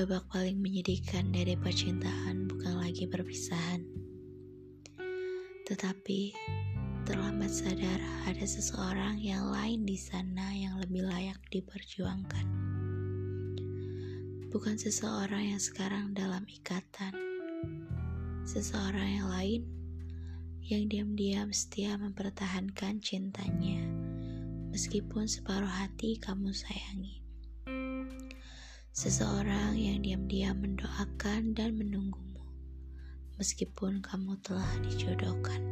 Babak paling menyedihkan dari percintaan bukan lagi perpisahan. Tetapi terlambat sadar ada seseorang yang lain di sana yang lebih layak diperjuangkan. Bukan seseorang yang sekarang dalam ikatan. Seseorang yang lain yang diam-diam setia mempertahankan cintanya meskipun separuh hati kamu sayangi. Seseorang yang diam-diam mendoakan dan menunggumu, meskipun kamu telah dijodohkan.